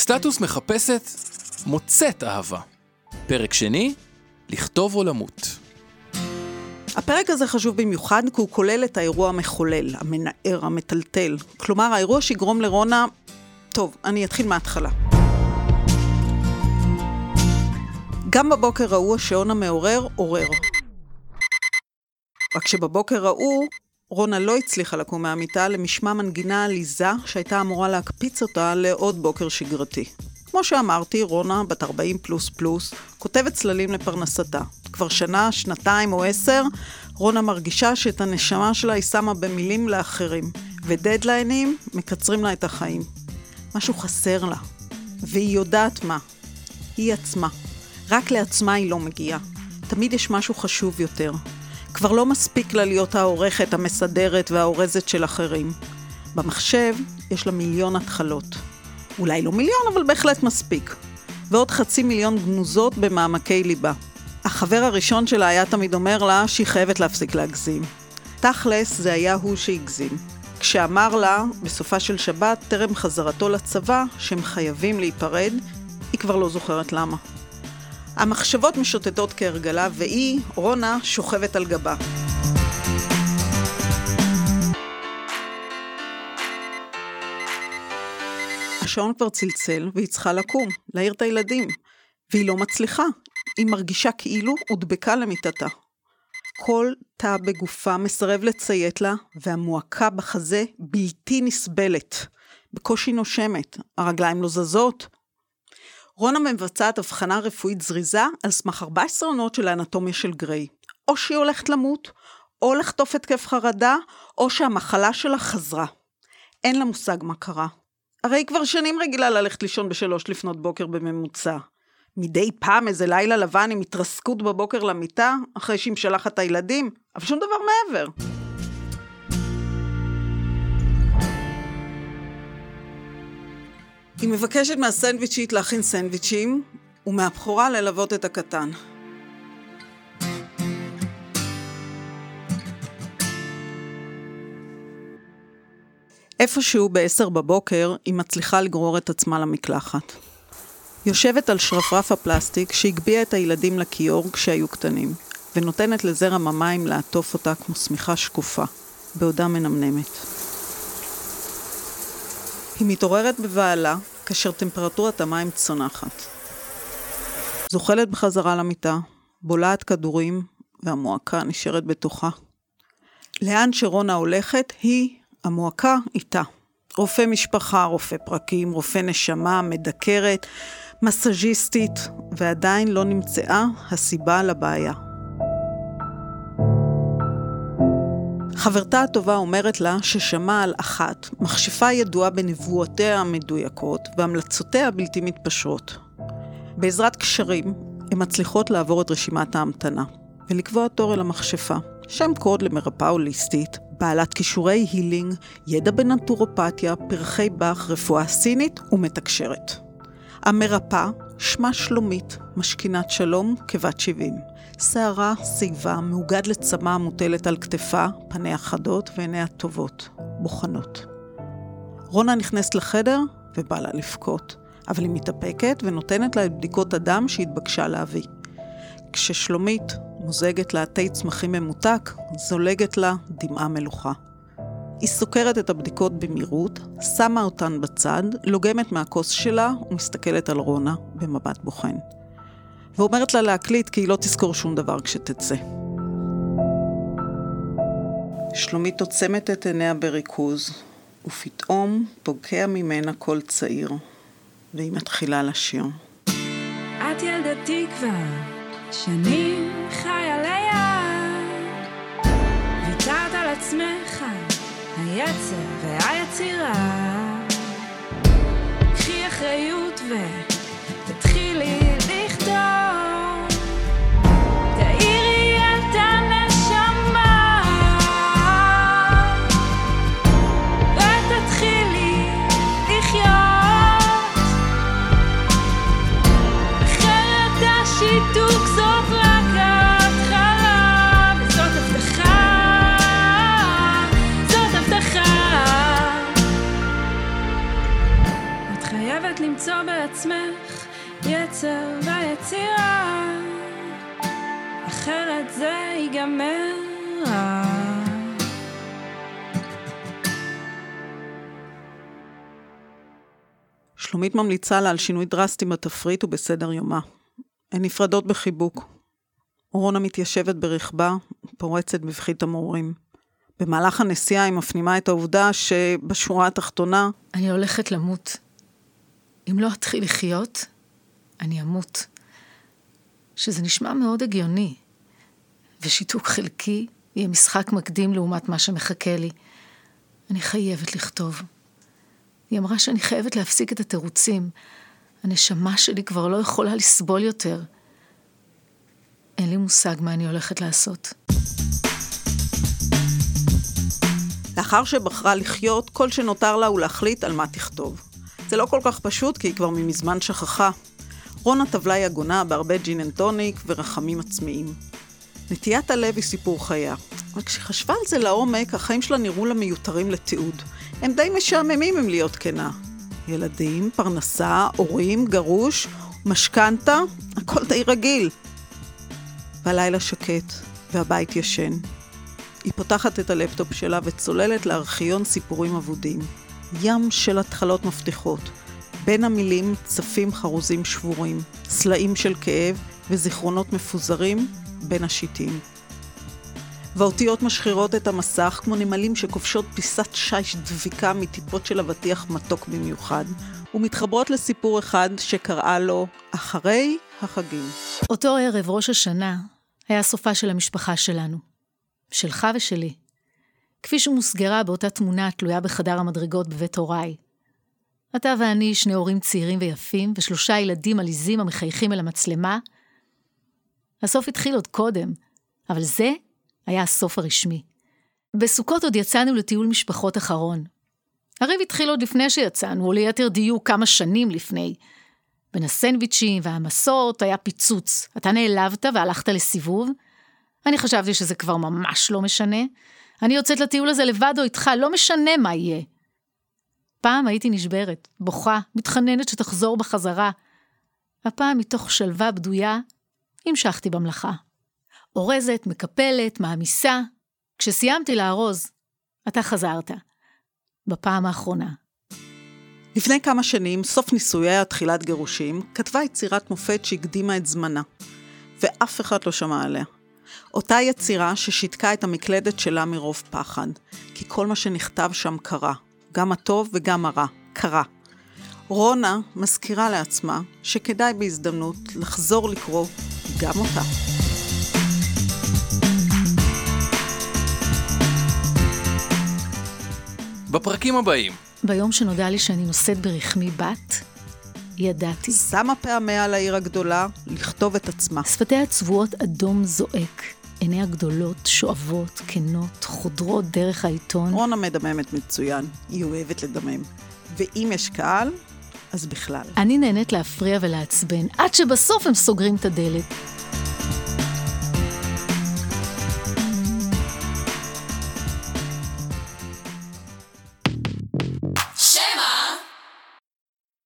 סטטוס מחפשת, מוצאת אהבה. פרק שני, לכתוב או למות. הפרק הזה חשוב במיוחד כי הוא כולל את האירוע המחולל, המנער, המטלטל. כלומר, האירוע שיגרום לרונה... טוב, אני אתחיל מההתחלה. גם בבוקר ההוא השעון המעורר עורר. רק שבבוקר ההוא רונה לא הצליחה לקום מהמיטה למשמע מנגינה עליזה שהייתה אמורה להקפיץ אותה לעוד בוקר שגרתי. כמו שאמרתי, רונה, בת 40 פלוס פלוס, כותבת צללים לפרנסתה. כבר שנה, שנתיים או עשר, רונה מרגישה שאת הנשמה שלה היא שמה במילים לאחרים, ודדליינים מקצרים לה את החיים. משהו חסר לה, והיא יודעת מה. היא עצמה. רק לעצמה היא לא מגיעה. תמיד יש משהו חשוב יותר. כבר לא מספיק לה להיות העורכת, המסדרת והאורזת של אחרים. במחשב יש לה מיליון התחלות. אולי לא מיליון, אבל בהחלט מספיק. ועוד חצי מיליון גנוזות במעמקי ליבה. החבר הראשון שלה היה תמיד אומר לה שהיא חייבת להפסיק להגזים. תכלס, זה היה הוא שהגזים. כשאמר לה, בסופה של שבת, טרם חזרתו לצבא, שהם חייבים להיפרד, היא כבר לא זוכרת למה. המחשבות משוטטות כהרגלה, והיא, רונה, שוכבת על גבה. השעון כבר צלצל, והיא צריכה לקום, להעיר את הילדים. והיא לא מצליחה. היא מרגישה כאילו הודבקה למיטתה. כל תא בגופה מסרב לציית לה, והמועקה בחזה בלתי נסבלת. בקושי נושמת, הרגליים לא זזות, רונה מבצעת הבחנה רפואית זריזה על סמך 14 עונות של האנטומיה של גריי. או שהיא הולכת למות, או לחטוף התקף חרדה, או שהמחלה שלה חזרה. אין לה מושג מה קרה. הרי היא כבר שנים רגילה ללכת לישון בשלוש לפנות בוקר בממוצע. מדי פעם איזה לילה לבן עם התרסקות בבוקר למיטה, אחרי שהיא משלחת את הילדים, אבל שום דבר מעבר. היא מבקשת מהסנדוויצ'ית להכין סנדוויצ'ים, ומהבכורה ללוות את הקטן. איפשהו ב-10 בבוקר היא מצליחה לגרור את עצמה למקלחת. יושבת על שרפרף הפלסטיק שהגביה את הילדים לכיור כשהיו קטנים, ונותנת לזרם המים לעטוף אותה כמו שמיכה שקופה, בעודה מנמנמת. היא מתעוררת בבהלה כאשר טמפרטורת המים צונחת. זוחלת בחזרה למיטה, בולעת כדורים, והמועקה נשארת בתוכה. לאן שרונה הולכת, היא, המועקה, איתה. רופא משפחה, רופא פרקים, רופא נשמה, מדקרת, מסאז'יסטית, ועדיין לא נמצאה הסיבה לבעיה. חברתה הטובה אומרת לה ששמעה על אחת, מכשפה ידועה בנבואותיה המדויקות והמלצותיה הבלתי מתפשרות. בעזרת קשרים, הן מצליחות לעבור את רשימת ההמתנה ולקבוע תור אל המכשפה, שם קוד למרפאה הוליסטית, בעלת כישורי הילינג, ידע בנטורופתיה, פרחי באך, רפואה סינית ומתקשרת. המרפאה, שמה שלומית, משכינת שלום, כבת 70. שערה, שיבה, מאוגד לצמא המוטלת על כתפה, פניה חדות ועיניה טובות, בוחנות. רונה נכנסת לחדר ובא לה לבכות, אבל היא מתאפקת ונותנת לה את בדיקות הדם שהתבקשה להביא. כששלומית מוזגת לה תה צמחים ממותק, זולגת לה דמעה מלוכה. היא סוקרת את הבדיקות במהירות, שמה אותן בצד, לוגמת מהכוס שלה ומסתכלת על רונה במבט בוחן. ואומרת לה להקליט כי היא לא תזכור שום דבר כשתצא. שלומית עוצמת את עיניה בריכוז, ופתאום פוגע ממנה קול צעיר, והיא מתחילה לשיר. את ילדתי כבר, שנים חיה ליד, ויתרת על עצמך, היצר והיצירה. קחי אחריות ותתחילי שלומית ממליצה לה על שינוי דרסטי בתפריט ובסדר יומה. הן נפרדות בחיבוק. רונה מתיישבת ברכבה, פורצת בבכי תמרורים. במהלך הנסיעה היא מפנימה את העובדה שבשורה התחתונה, אני הולכת למות. אם לא אתחיל לחיות, אני אמות. שזה נשמע מאוד הגיוני. ושיתוק חלקי יהיה משחק מקדים לעומת מה שמחכה לי. אני חייבת לכתוב. היא אמרה שאני חייבת להפסיק את התירוצים. הנשמה שלי כבר לא יכולה לסבול יותר. אין לי מושג מה אני הולכת לעשות. לאחר שבחרה לחיות, כל שנותר לה הוא להחליט על מה תכתוב. זה לא כל כך פשוט, כי היא כבר ממזמן שכחה. רונה טבלה יגונה בהרבה gin and tonic ורחמים עצמיים. נטיית הלב היא סיפור חייה. אבל כשחשבה על זה לעומק, החיים שלה נראו לה מיותרים לתיעוד. הם די משעממים אם להיות כנה. ילדים, פרנסה, הורים, גרוש, משכנתה, הכל די רגיל. והלילה שקט, והבית ישן. היא פותחת את הלפטופ שלה וצוללת לארכיון סיפורים אבודים. ים של התחלות מבטיחות. בין המילים צפים חרוזים שבורים, סלעים של כאב וזיכרונות מפוזרים בין השיטים. והאותיות משחירות את המסך כמו נמלים שכובשות פיסת שיש דביקה מטיפות של אבטיח מתוק במיוחד, ומתחברות לסיפור אחד שקראה לו אחרי החגים. אותו ערב, ראש השנה, היה סופה של המשפחה שלנו. שלך ושלי. כפי שמוסגרה באותה תמונה התלויה בחדר המדרגות בבית הוריי. אתה ואני, שני הורים צעירים ויפים, ושלושה ילדים עליזים המחייכים אל המצלמה. הסוף התחיל עוד קודם, אבל זה היה הסוף הרשמי. בסוכות עוד יצאנו לטיול משפחות אחרון. הריב התחיל עוד לפני שיצאנו, או ליתר דיוק כמה שנים לפני. בין הסנדוויצ'ים והמסות היה פיצוץ. אתה נעלבת והלכת לסיבוב. אני חשבתי שזה כבר ממש לא משנה. אני יוצאת לטיול הזה לבד או איתך, לא משנה מה יהיה. פעם הייתי נשברת, בוכה, מתחננת שתחזור בחזרה. הפעם מתוך שלווה בדויה, המשכתי במלאכה. אורזת, מקפלת, מעמיסה. כשסיימתי לארוז, אתה חזרת. בפעם האחרונה. לפני כמה שנים, סוף נישואיה תחילת גירושים, כתבה יצירת מופת שהקדימה את זמנה, ואף אחד לא שמע עליה. אותה יצירה ששיתקה את המקלדת שלה מרוב פחד, כי כל מה שנכתב שם קרה, גם הטוב וגם הרע, קרה. רונה מזכירה לעצמה שכדאי בהזדמנות לחזור לקרוא גם אותה. בפרקים הבאים, ביום שנודע לי שאני נושאת ברחמי בת, ידעתי. שמה פעמיה על העיר הגדולה לכתוב את עצמה. שפתיה צבועות אדום זועק, עיניה גדולות, שואבות, כנות, חודרות דרך העיתון. רונה מדממת מצוין, היא אוהבת לדמם. ואם יש קהל, אז בכלל. אני נהנית להפריע ולעצבן, עד שבסוף הם סוגרים את הדלת.